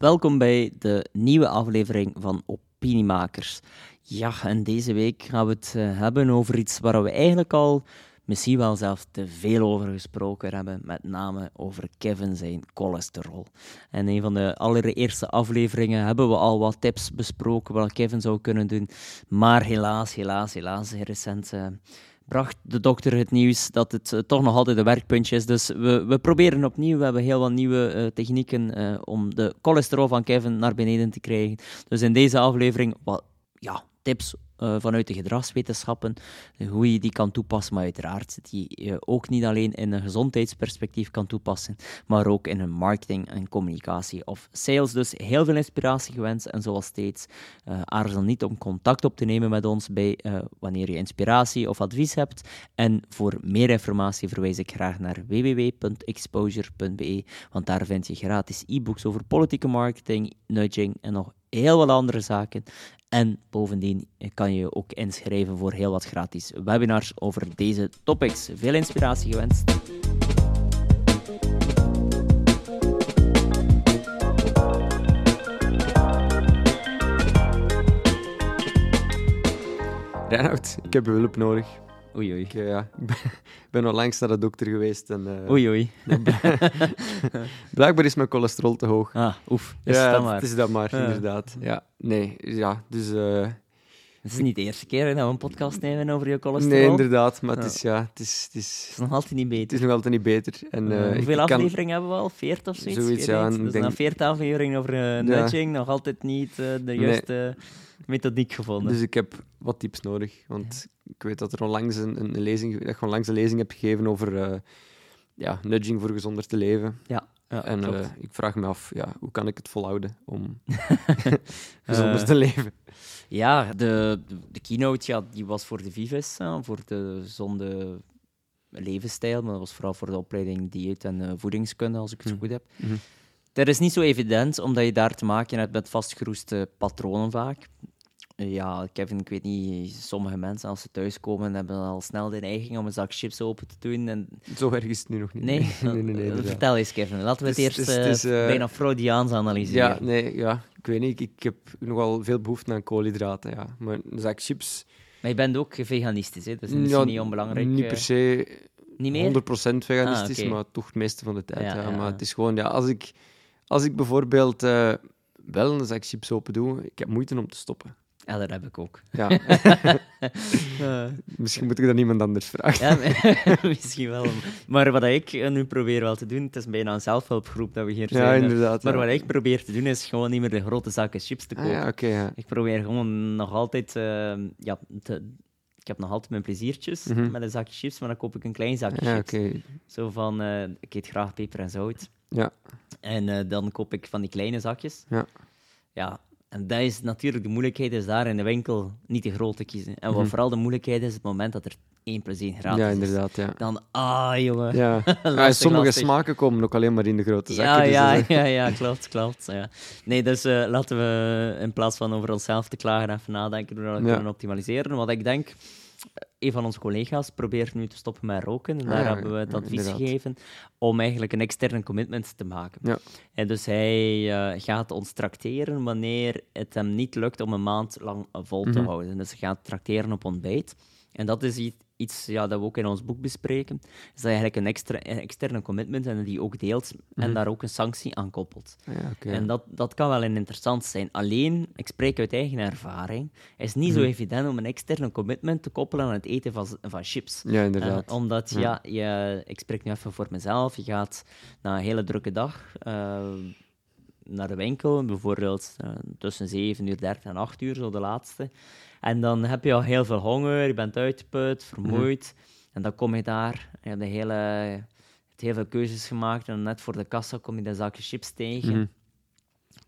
Welkom bij de nieuwe aflevering van Opiniemakers. Ja, en deze week gaan we het eh, hebben over iets waar we eigenlijk al misschien wel zelfs te veel over gesproken hebben, met name over Kevin zijn cholesterol. En een van de allereerste afleveringen hebben we al wat tips besproken wat Kevin zou kunnen doen, maar helaas, helaas, helaas, recent... Bracht de dokter het nieuws dat het uh, toch nog altijd een werkpuntje is. Dus we, we proberen opnieuw. We hebben heel wat nieuwe uh, technieken uh, om de cholesterol van Kevin naar beneden te krijgen. Dus in deze aflevering wat ja, tips uh, vanuit de gedragswetenschappen, hoe je die kan toepassen, maar uiteraard die je ook niet alleen in een gezondheidsperspectief kan toepassen, maar ook in een marketing en communicatie of sales. Dus heel veel inspiratie gewenst en zoals steeds, uh, aarzel niet om contact op te nemen met ons bij wanneer je inspiratie of advies hebt. En voor meer informatie verwijs ik graag naar www.exposure.be, want daar vind je gratis e-books over politieke marketing, nudging en nog heel wat andere zaken. En bovendien kan je ook inschrijven voor heel wat gratis webinars over deze topics. Veel inspiratie gewenst. Reinhard, ik heb hulp nodig. Oei, oei. Ik, uh, ja, ik ben, ben al langs naar de dokter geweest. En, uh, oei, oei. blijkbaar is mijn cholesterol te hoog. Ah, oef. Is ja, dat maar. het is dat maar, ja. inderdaad. Ja, nee, ja, dus... Uh, het is niet de eerste keer dat we een podcast nemen over je cholesterol. Nee, inderdaad, maar het is, ja, het is, het is... Het is nog altijd niet beter. Het is nog altijd niet beter. En, hoeveel ik afleveringen kan... hebben we al? Veert of zoiets? Zoiets, ja. Dus denk... na veertig afleveringen over nudging, nog altijd niet de juiste nee. Methodiek gevonden. Dus ik heb wat tips nodig, want ja. ik weet dat er onlangs een, een lezing, dat je onlangs een lezing hebt gegeven over ja, nudging voor gezonder te leven. Ja. Ja, en uh, ik vraag me af, ja, hoe kan ik het volhouden om gezonder uh, te leven? Ja, de, de keynote ja, die was voor de Vives, voor de gezonde levensstijl, maar dat was vooral voor de opleiding dieet en voedingskunde, als ik het Mm. goed heb. Mhm. Dat is niet zo evident, omdat je daar te maken hebt met vastgeroeste patronen vaak. Ja, Kevin, ik weet niet, sommige mensen als ze thuiskomen hebben al snel de neiging om een zak chips open te doen. En... Zo erg is het nu nog niet. Nee? nee, nee, nee, nee Vertel eens, Kevin. Laten we het, het eerst is, uh, bijna Freudiaans analyseren. Ja, nee, ja, ik weet niet. Ik, ik heb nogal veel behoefte aan koolhydraten, ja. Maar een zak chips... Maar je bent ook veganistisch, hè? Dat is ja, niet onbelangrijk. Niet per se niet meer? 100% veganistisch, ah, okay. maar toch het meeste van de tijd. Ja, Ja, ja. Maar het is gewoon, ja, als ik, als ik bijvoorbeeld uh, wel een zak chips open doe, ik heb moeite om te stoppen. Ja, dat heb ik ook. Ja. uh. Misschien moet ik dat iemand anders vragen. Ja, misschien wel. Maar wat ik nu probeer wel te doen, het is bijna een zelfhulpgroep dat we hier ja, zijn. Inderdaad, maar ja. wat ik probeer te doen, is gewoon niet meer de grote zakken chips te kopen. Ah, ja, okay, ja. Ik probeer gewoon nog altijd... Uh, ja, te, ik heb nog altijd mijn pleziertjes mm -hmm. met een zakje chips, maar dan koop ik een klein zakje ja, chips. Okay. Zo van, uh, ik eet graag peper en zout. Ja. En dan koop ik van die kleine zakjes. Ja. Ja, en dat is natuurlijk, de moeilijkheid is daar in de winkel niet te groot te kiezen. En wat Mhm. vooral de moeilijkheid is, het moment dat er 1 plus 1 gratis Ja, is. inderdaad, ja. Dan, ah, jongen. Ja. Lastig, ja sommige lastig. smaken komen ook alleen maar in de grote zakken. Ja, dus ja, dat is- ja, ja, klopt, klopt. Ja. Nee, dus eh, laten we in plaats van over onszelf te klagen even nadenken hoe we dat Ja. kunnen optimaliseren. Wat ik denk, een van onze collega's probeert nu te stoppen met roken. En Ah, daar ja, hebben we het advies inderdaad. gegeven om eigenlijk een externe commitment te maken. Ja. En dus hij eh, gaat ons tracteren wanneer het hem niet lukt om een maand lang vol te Mhm. houden. Dus hij gaat tracteren op ontbijt. En dat is iets, ja, dat we ook in ons boek bespreken. Is dat je eigenlijk een, extra, een externe commitment en die ook deelt en Mhm. daar ook een sanctie aan koppelt. Ah, ja. En dat, dat kan wel interessant zijn. Alleen, ik spreek uit eigen ervaring, is niet zo Mhm. evident om een externe commitment te koppelen aan het eten van, van chips. Ja, inderdaad. Eh, omdat, Ja. ja, je, ik spreek nu even voor mezelf, je gaat na een hele drukke dag eh, naar de winkel, bijvoorbeeld eh, tussen 7 uur 30 en 8 uur, zo de laatste. En dan heb je al heel veel honger, je bent uitgeput, vermoeid. En dan kom je daar, je hebt de hele, je hebt heel veel keuzes gemaakt en net voor de kassa kom je dat zakje chips tegen. Mhm.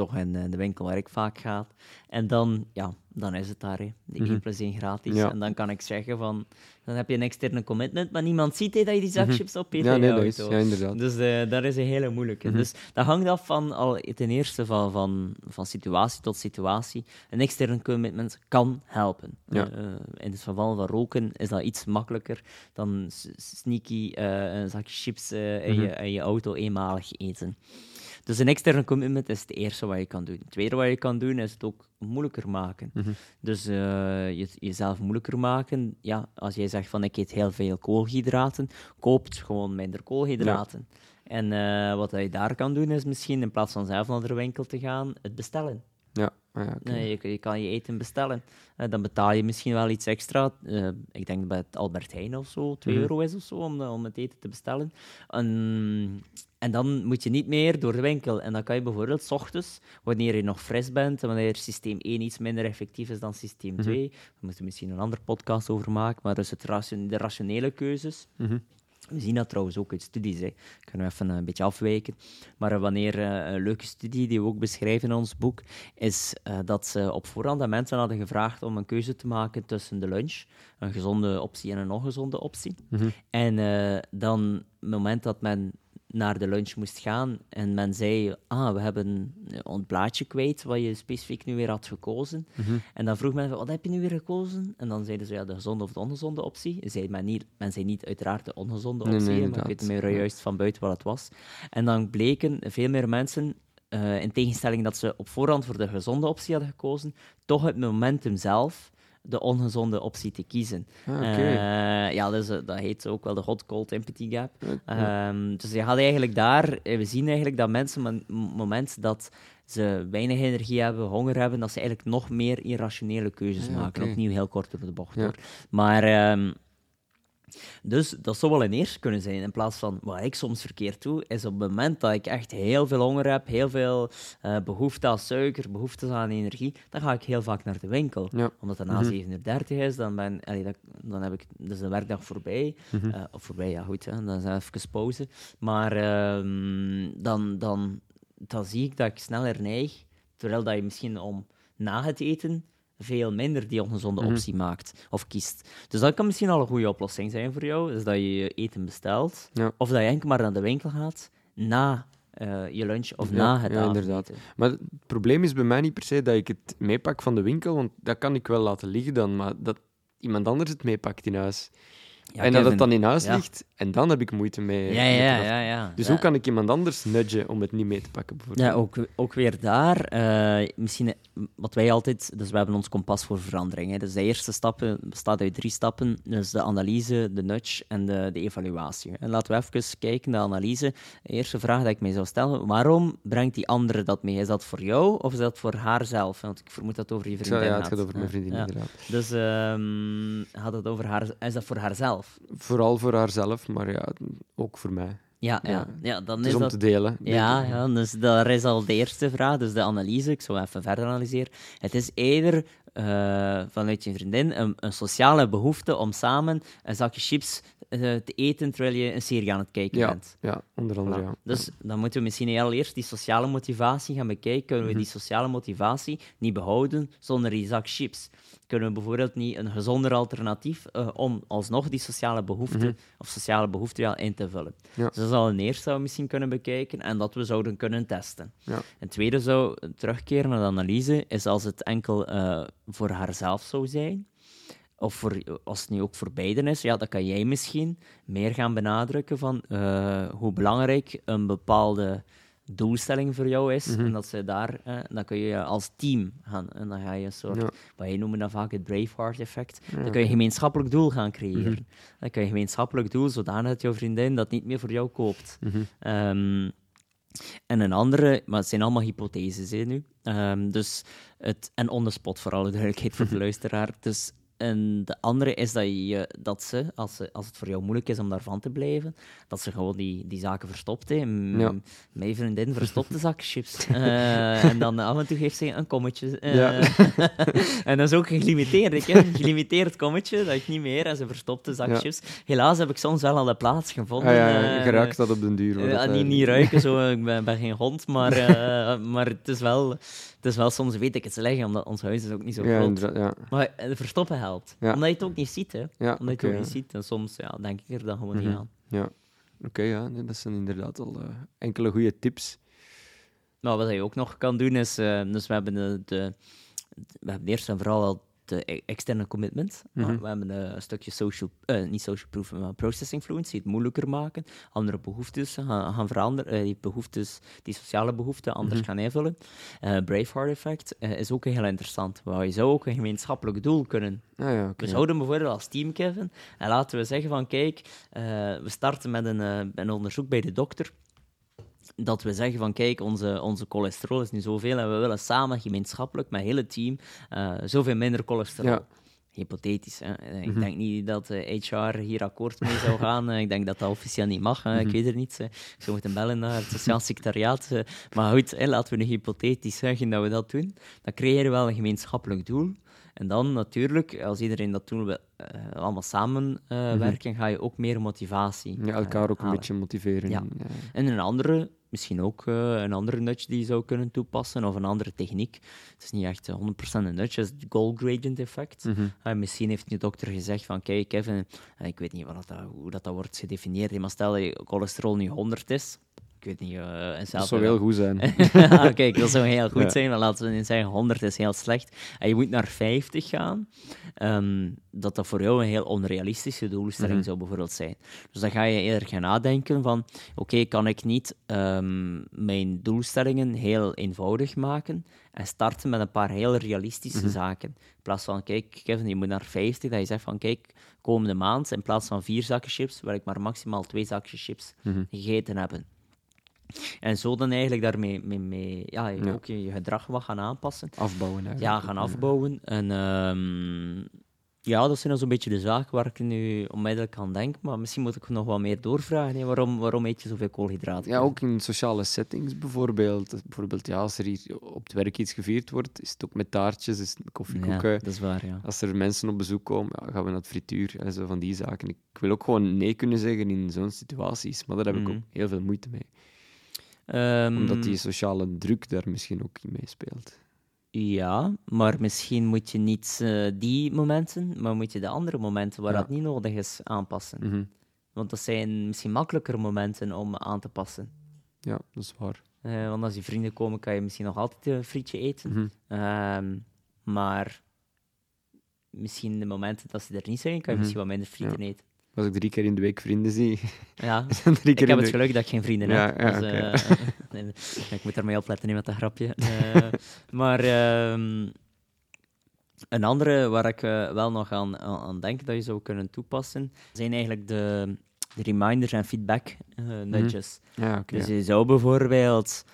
Toch in eh, de winkel waar ik vaak ga. En dan, ja, dan is het daar, hè. die Mhm. 1 plus 1 gratis. Ja. En dan kan ik zeggen van, dan heb je een externe commitment, maar niemand ziet hè, dat je die zak Mhm. chips opeet Ja, in nee, je dat is, ja, inderdaad. Dus eh, dat is een hele moeilijke. Mhm. Dus dat hangt af van, al, ten eerste van, van, van situatie tot situatie. Een externe commitment kan helpen. Ja. Eh, in het geval van roken is dat iets makkelijker dan sneaky eh, een zakje chips in, je, in je auto eenmalig eten. Dus een externe commitment is het eerste wat je kan doen. Het tweede wat je kan doen, is het ook moeilijker maken. Mhm. Dus eh, je, jezelf moeilijker maken. Ja, als jij zegt van ik eet heel veel koolhydraten, koopt gewoon minder koolhydraten. En eh, wat je daar kan doen, is misschien in plaats van zelf naar de winkel te gaan, het bestellen. Ja, ah ja. Nee, je, je kan je eten bestellen. Eh, dan betaal je misschien wel iets extra. Eh, ik denk bij het Albert Heijn of zo, 2 Mhm. euro is of zo om, om het eten te bestellen. En, en dan moet je niet meer door de winkel. En dan kan je bijvoorbeeld 's ochtends, wanneer je nog fris bent en wanneer systeem 1 iets minder effectief is dan systeem Mhm. 2, we moeten misschien een andere podcast over maken, maar dus het ration- de rationele keuzes. Mhm. We zien dat trouwens ook uit studies. Hè. Kunnen we even een beetje afwijken. Maar eh, wanneer eh, een leuke studie die we ook beschrijven in ons boek, is eh, dat ze op voorhand aan mensen hadden gevraagd om een keuze te maken tussen de lunch, een gezonde optie en een ongezonde optie. Mhm. En eh, dan, het moment dat men naar de lunch moest gaan en men zei, ah, we hebben een blaadje kwijt wat je specifiek nu weer had gekozen. Mhm. En dan vroeg men, wat heb je nu weer gekozen? En dan zeiden ze, ja, de gezonde of de ongezonde optie. Zei men, niet, men zei niet uiteraard de ongezonde optie, nee, maar ik weet meer juist van buiten wat het was. En dan bleken veel meer mensen, eh, in tegenstelling dat ze op voorhand voor de gezonde optie hadden gekozen, toch het momentum zelf de ongezonde optie te kiezen. Ah. Eh, ja, dus, eh, dat heet ook wel de hot-cold empathy gap. Ehm, dus je gaat eigenlijk daar, eh, we zien eigenlijk dat mensen op het moment dat ze weinig energie hebben, honger hebben, dat ze eigenlijk nog meer irrationele keuzes Ja, maken. Opnieuw heel kort door de bocht. Ja. Maar ehm, dus dat zou wel een eerste kunnen zijn. In plaats van wat ik soms verkeerd doe, is op het moment dat ik echt heel veel honger heb, heel veel eh, behoefte aan suiker, behoefte aan energie, dan ga ik heel vaak naar de winkel. Ja. Omdat het na. 7 uur 30 is, dan, ben, allee, dat, dan heb ik dus de werkdag voorbij. Mhm. Eh, of voorbij, ja goed, hè, dan is even pauze. Maar ehm, dan, dan, dan zie ik dat ik sneller neig, terwijl dat je misschien om na het eten veel minder die ongezonde Mhm. optie maakt of kiest. Dus dat kan misschien al een goede oplossing zijn voor jou, is dat je je eten bestelt, Ja. of dat je enkel maar naar de winkel gaat na eh, je lunch of Ja, na het ja, inderdaad. Maar het probleem is bij mij niet per se dat ik het meepak van de winkel, want dat kan ik wel laten liggen dan, maar dat iemand anders het meepakt in huis. Ja, en dat Kevin. het dan in huis ja. ligt, en dan heb ik moeite mee. Ja, met ja, eraf- ja. ja. Dus hoe kan ik iemand anders nudgen om het niet mee te pakken, bijvoorbeeld? Ja, ook, ook weer daar. eh, misschien eh, wat wij altijd. Dus we hebben ons kompas voor verandering. Hè. Dus de eerste stap bestaat uit drie stappen: dus de analyse, de nudge en de, de evaluatie. En laten we even kijken, de analyse. De eerste vraag die ik mij zou stellen: waarom brengt die andere dat mee? Is dat voor jou of is dat voor haarzelf? Want ik vermoed dat het over je vriendin ja, het gaat. over mijn vriendin, inderdaad. Dus gaat het over haar, is dat voor haarzelf? Vooral voor haarzelf, maar ja, ook voor mij. Ja, ja. Ja. dan is is om dat te delen. Ja, ja, dus daar is al de eerste vraag, dus de analyse. Ik zou even verder analyseren. Het is eerder eh, vanuit je vriendin een, een sociale behoefte om samen een zakje chips eh, te eten terwijl je een serie aan het kijken Ja, bent. ja, onder andere, Voilà. ja. Dus dan moeten we misschien heel eerst die sociale motivatie gaan bekijken. Kunnen we Mhm. die sociale motivatie niet behouden zonder die zak chips? Kunnen we bijvoorbeeld niet een gezonder alternatief eh, om alsnog die sociale behoefte Mhm. of sociale behoefte in te vullen? Ja. Dus dat is al een eerste dat we misschien kunnen bekijken en dat we zouden kunnen testen. Ja. Een tweede zou terugkeren naar de analyse, is als het enkel eh, voor haarzelf zou zijn, of voor, als het nu ook voor beiden is, ja, dan kan jij misschien meer gaan benadrukken van eh, hoe belangrijk een bepaalde doelstelling voor jou is. Mhm. En dat ze daar, eh, dan kun je als team gaan. En dan ga je een soort, Ja. wat jij noemen dan vaak het Braveheart-effect. Ja, Dan kun je een gemeenschappelijk doel gaan creëren. Mhm. Dan kun je een gemeenschappelijk doel zodanig dat jouw vriendin dat niet meer voor jou koopt. Mhm. Ehm, en een andere, maar het zijn allemaal hypotheses hè, nu. Ehm, dus het, en on the spot, voor alle duidelijkheid voor de luisteraar. Dus, en de andere is dat, je, dat ze, als, ze, als het voor jou moeilijk is om daarvan te blijven, dat ze gewoon die, die zaken verstopt. Hè. M- Ja. Mijn vriendin verstopt de zak chips. Eh, en dan af en toe geeft ze een kommetje. eh. Ja. en dat is ook gelimiteerd. Ik, hè. Een gelimiteerd kommetje, dat ik niet meer. En ze verstopt de zak Ja. chips. Helaas heb ik soms wel al de plaats gevonden. Ah, ja, eh, je raakt dat op den duur. hoor, ja, niet, niet ruiken, zo, ik ben, ben geen hond, maar, maar het, is wel, het is wel soms weet ik het slecht, omdat ons huis is ook niet zo groot. ja. Maar eh, verstoppen helpt, Ja. omdat je het ook niet ziet. Hè. Omdat je het ook niet ziet, en soms ja, denk ik er dan gewoon Mhm. niet aan. Ja, oké, ja, nee, dat zijn inderdaad al eh, enkele goede tips. Maar wat je ook nog kan doen is, eh, dus we hebben de, de, we hebben eerst en vooral al e- externe commitment. Uh, Mhm. we hebben eh, een stukje social, eh, niet social proof, maar processing fluency, het moeilijker maken, andere behoeftes gaan, gaan veranderen, eh, die behoeftes, die sociale behoeften anders Mhm. gaan invullen. Eh Braveheart effect is ook heel interessant, waar je zou ook een gemeenschappelijk doel kunnen Ah, ja, we zouden bijvoorbeeld als team, Kevin, en laten we zeggen van kijk, we starten met een, een onderzoek bij de dokter. Dat we zeggen van kijk, onze, onze cholesterol is nu zoveel en we willen samen gemeenschappelijk met het hele team eh, zoveel minder cholesterol. Ja. Hypothetisch. Hè? Eh, Ik Mhm. denk niet dat eh, HR hier akkoord mee zou gaan. Eh, ik denk dat dat officieel niet mag. Ik Mhm. weet het niet. hè. Ik zou moeten bellen naar het Sociaal Secretariaat. eh. Maar goed, hè, laten we nu hypothetisch zeggen dat we dat doen. Dan creëer je wel een gemeenschappelijk doel. En dan natuurlijk, als iedereen dat doen, we eh, allemaal samen eh, Mhm. ga je ook meer motivatie Ja, elkaar eh, ook een beetje motiveren. Ja. En een andere, misschien ook eh, een andere nudge die je zou kunnen toepassen, of een andere techniek. Het is niet echt eh, 100% een nudge, het is het goal gradient effect. Mhm. Ah, misschien heeft je dokter gezegd van, kijk Kevin, eh, ik weet niet wat dat, hoe dat, dat wordt gedefinieerd, maar stel dat je cholesterol nu 100 is, ik weet niet, eh en Dat zou heel goed zijn. Ah, Kijk, dat zou heel goed Ja. zijn, maar laten we niet zeggen 100 is heel slecht. En je moet naar 50 gaan, ehm, dat dat voor jou een heel onrealistische doelstelling Mhm. zou bijvoorbeeld zijn. Dus dan ga je eerder gaan nadenken van, oké, kan ik niet ehm, mijn doelstellingen heel eenvoudig maken en starten met een paar heel realistische Mhm. zaken. In plaats van, kijk, Kevin, je moet naar 50, dat je zegt van, kijk, komende maand, in plaats van vier zakken chips, wil ik maar maximaal twee zakjes chips Mhm. gegeten hebben. En zo dan eigenlijk daarmee mee, mee, ja, je Ja. ook je, je gedrag wat gaan aanpassen. Afbouwen eigenlijk. Ja, gaan afbouwen. En ehm, ja, dat zijn dan zo'n beetje de zaken waar ik nu onmiddellijk aan denk. Maar misschien moet ik nog wat meer doorvragen. hè. Waarom, waarom eet je zoveel koolhydraten? Ja, ook in sociale settings bijvoorbeeld. Bijvoorbeeld, ja, als er hier op het werk iets gevierd wordt, is het ook met taartjes, is het met Ja, koffiekoeken. dat is waar, ja. Als er mensen op bezoek komen, ja, gaan we naar het frituur en zo van die zaken. Ik wil ook gewoon nee kunnen zeggen in zo'n situaties, maar daar heb ik Mhm. ook heel veel moeite mee. Ehm, Omdat die sociale druk daar misschien ook in meespeelt. Ja, maar misschien moet je niet eh, die momenten, maar moet je de andere momenten waar Ja. dat niet nodig is aanpassen. Mhm. Want dat zijn misschien makkelijker momenten om aan te passen. Ja, dat is waar. Eh, want als je vrienden komen, kan je misschien nog altijd een frietje eten. Mhm. Ehm, maar misschien de momenten dat ze er niet zijn, kan je Mhm. misschien wat minder frieten eten. Als ik drie keer in de week vrienden zie, Ja, ik heb het geluk dat ik geen vrienden Ja, heb. ja, dus, oké. eh, nee, ik moet daarmee opletten niet met dat grapje. Eh, maar ehm, een andere waar ik eh, wel nog aan, aan denk dat je zou kunnen toepassen, zijn eigenlijk de, de reminders en feedback nudges. Ja, oké. Dus ja. je zou bijvoorbeeld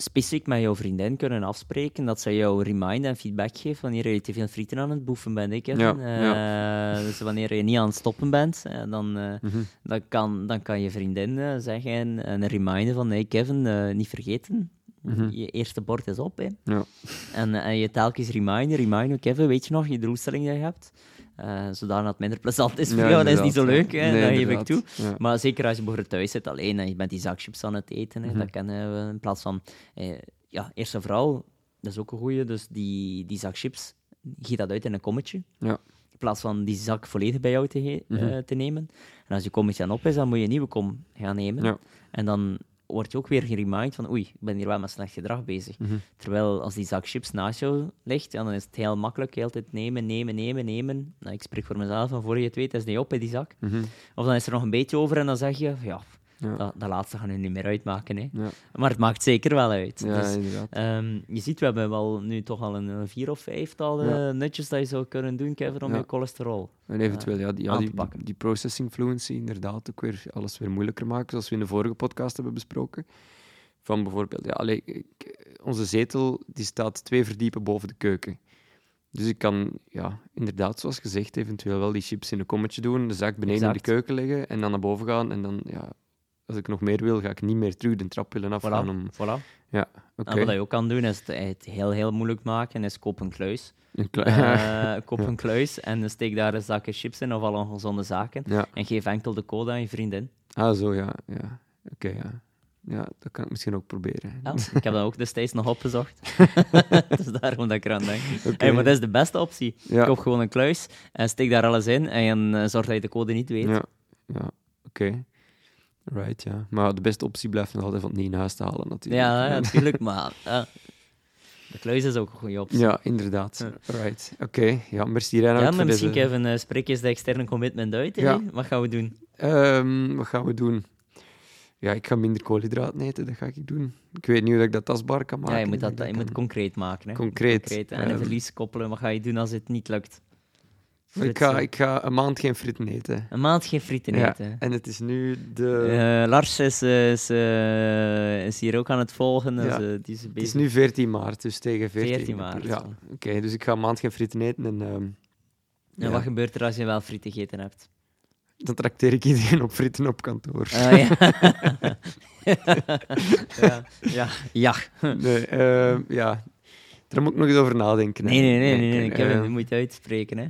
specifiek met jouw vriendin kunnen afspreken dat ze jou reminder en feedback geeft wanneer je te veel frieten aan het boefen bent, ik Ja, Dus wanneer je niet aan het stoppen bent, eh, dan, eh, Mhm. dan, kan, dan kan je vriendin eh, zeggen, een reminder van hey Kevin, eh, niet vergeten, Mhm. je eerste bord is op. Hè. Ja. En, eh, en je telkens reminder, reminder, Kevin, weet je nog je doelstelling die je hebt? Eh zodat het minder plezant is voor Ja, jou, dat is niet zo leuk, hè, Nee, dat geef ik toe. Ja. Maar zeker als je bijvoorbeeld thuis zit alleen en je bent die zakchips aan het eten, hè, Mhm. dat kennen we in plaats van... Eh, ja, eerst en vooral, dat is ook een goeie, dus die, die zak chips, giet dat uit in een kommetje. Ja. In plaats van die zak volledig bij jou te, Mhm. eh, te nemen. En als je kommetje aan op is, dan moet je een nieuwe kom gaan nemen. Ja. En dan word je ook weer geremind van oei, ik ben hier wel met slecht gedrag bezig. Mhm. Terwijl als die zak chips naast jou ligt, ja, dan is het heel makkelijk, heel tijd nemen, nemen, nemen, nemen. Nou, ik spreek voor mezelf, van voor je het weet is die op bij die zak. Mhm. Of dan is er nog een beetje over en dan zeg je, ja, Ja. dat, dat laatste gaan we niet meer uitmaken. Hè. Ja. Maar het maakt zeker wel uit. ja, Dus, ehm, je ziet, we hebben wel nu toch al een, vier of vijftal eh, Ja. nutjes dat je zou kunnen doen, Kevin, om je cholesterol. En eventueel, ja, die, ja, die, die, die processing fluency, inderdaad, ook weer alles weer moeilijker maken, zoals we in de vorige podcast hebben besproken. Van bijvoorbeeld, ja, allee, ik- onze zetel die staat twee verdiepen boven de keuken. Dus ik kan, ja, inderdaad, zoals gezegd, eventueel wel die chips in een kommetje doen, de zak beneden in de keuken leggen en dan naar boven gaan. En dan, ja, als ik nog meer wil, ga ik niet meer terug de trap willen afgaan. Voilà. Om, voilà. oké, En wat je ook kan doen, is het, heel, heel moeilijk maken, is koop een kluis. een Eh, koop een kluis en steek daar een zakje chips in of alle ongezonde zaken. ja. En geef enkel de code aan je vriendin. Ah, zo, ja. ja. Oké, ja. Ja, dat kan ik misschien ook proberen. Ja, ik heb dat ook destijds nog opgezocht. dus daarom dat ik eraan denk. Oké. Hey, maar dat is de beste optie. Ja. Koop gewoon een kluis en steek daar alles in en eh, zorg dat je de code niet weet. Ja, ja oké. Right, ja. Maar de beste optie blijft nog altijd van het niet in huis te halen, natuurlijk. Ja, ja, natuurlijk, maar... eh, De kluis is ook een goede optie. Ja, inderdaad. Right. Oké, ja, merci Reinhard Ja, maar misschien deze- Kevin, uh, spreek eens de externe commitment uit. Ja. Wat gaan we doen? Ehm, wat gaan we doen? Ja, ik ga minder koolhydraten eten, dat ga ik doen. Ik weet niet hoe ik dat tastbaar kan maken. ja, je moet dat, je moet concreet maken. Hè? Concreet, En een verlies koppelen. Wat ga je doen als het niet lukt? Ik ga, ik ga een maand geen frieten eten. Een maand geen frieten Ja, eten. en het is nu de... Eh, Lars is, eh, is, eh, is hier ook aan het volgen. Dus, Ja. die is Het bezig. is nu 14 maart, dus tegen 14, 14 maart, Ja, oké. dus ik ga een maand geen frieten eten en... ehm, En ja, wat gebeurt er als je wel frieten gegeten hebt? dan trakteer ik iedereen op frieten op kantoor. Ah, ja. ja. Ja. ja. Nee, ehm, ja. Daar moet ik nog eens over nadenken. hè. Nee, nee, nee, nee, nee. Denk, Ik heb het moet je uitspreken. Hè.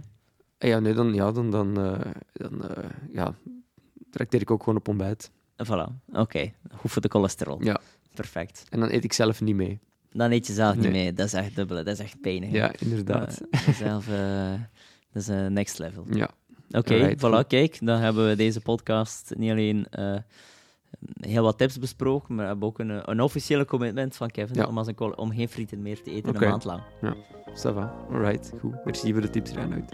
Ja, nee, dan, ja, dan, dan, eh, dan eh, ja, trakteer ik ook gewoon op ontbijt. Voilà, oké. Goed voor de cholesterol. Ja. Perfect. En dan eet ik zelf niet mee. Dan eet je zelf niet mee. Dat is echt dubbele. Dat is echt pijnig. Ja, inderdaad. Eh, zelf, eh, dat is eh, next level. ja. Oké, voilà, goed. kijk. Dan hebben we deze podcast niet alleen heel wat tips besproken, maar we hebben ook een, een officiële commitment van Kevin Ja. om, als een om geen frieten meer te eten een maand lang. Ça va. Alright, goed. Merci voor de tips, Reinhard.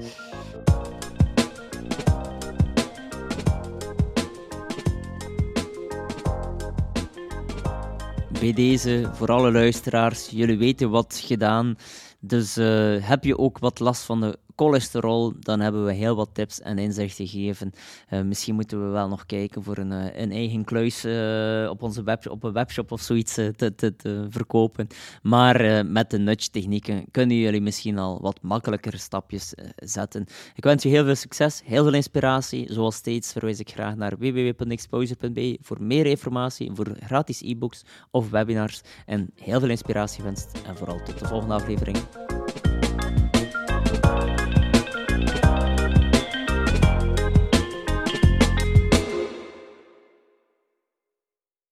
Bij deze, voor alle luisteraars, jullie weten wat gedaan. Dus eh, heb je ook wat last van de cholesterol, dan hebben we heel wat tips en inzichten gegeven. Eh, misschien moeten we wel nog kijken voor een, eh, een eigen kluis eh, op onze web, op een webshop of zoiets te, te, te verkopen. Maar met de nudge-technieken kunnen jullie misschien al wat makkelijker stapjes zetten. Ik wens je heel veel succes, heel veel inspiratie. Zoals steeds verwijs ik graag naar www.exposure.be voor meer informatie, voor gratis e-books of webinars. En heel veel inspiratie wenst. En vooral tot de volgende aflevering.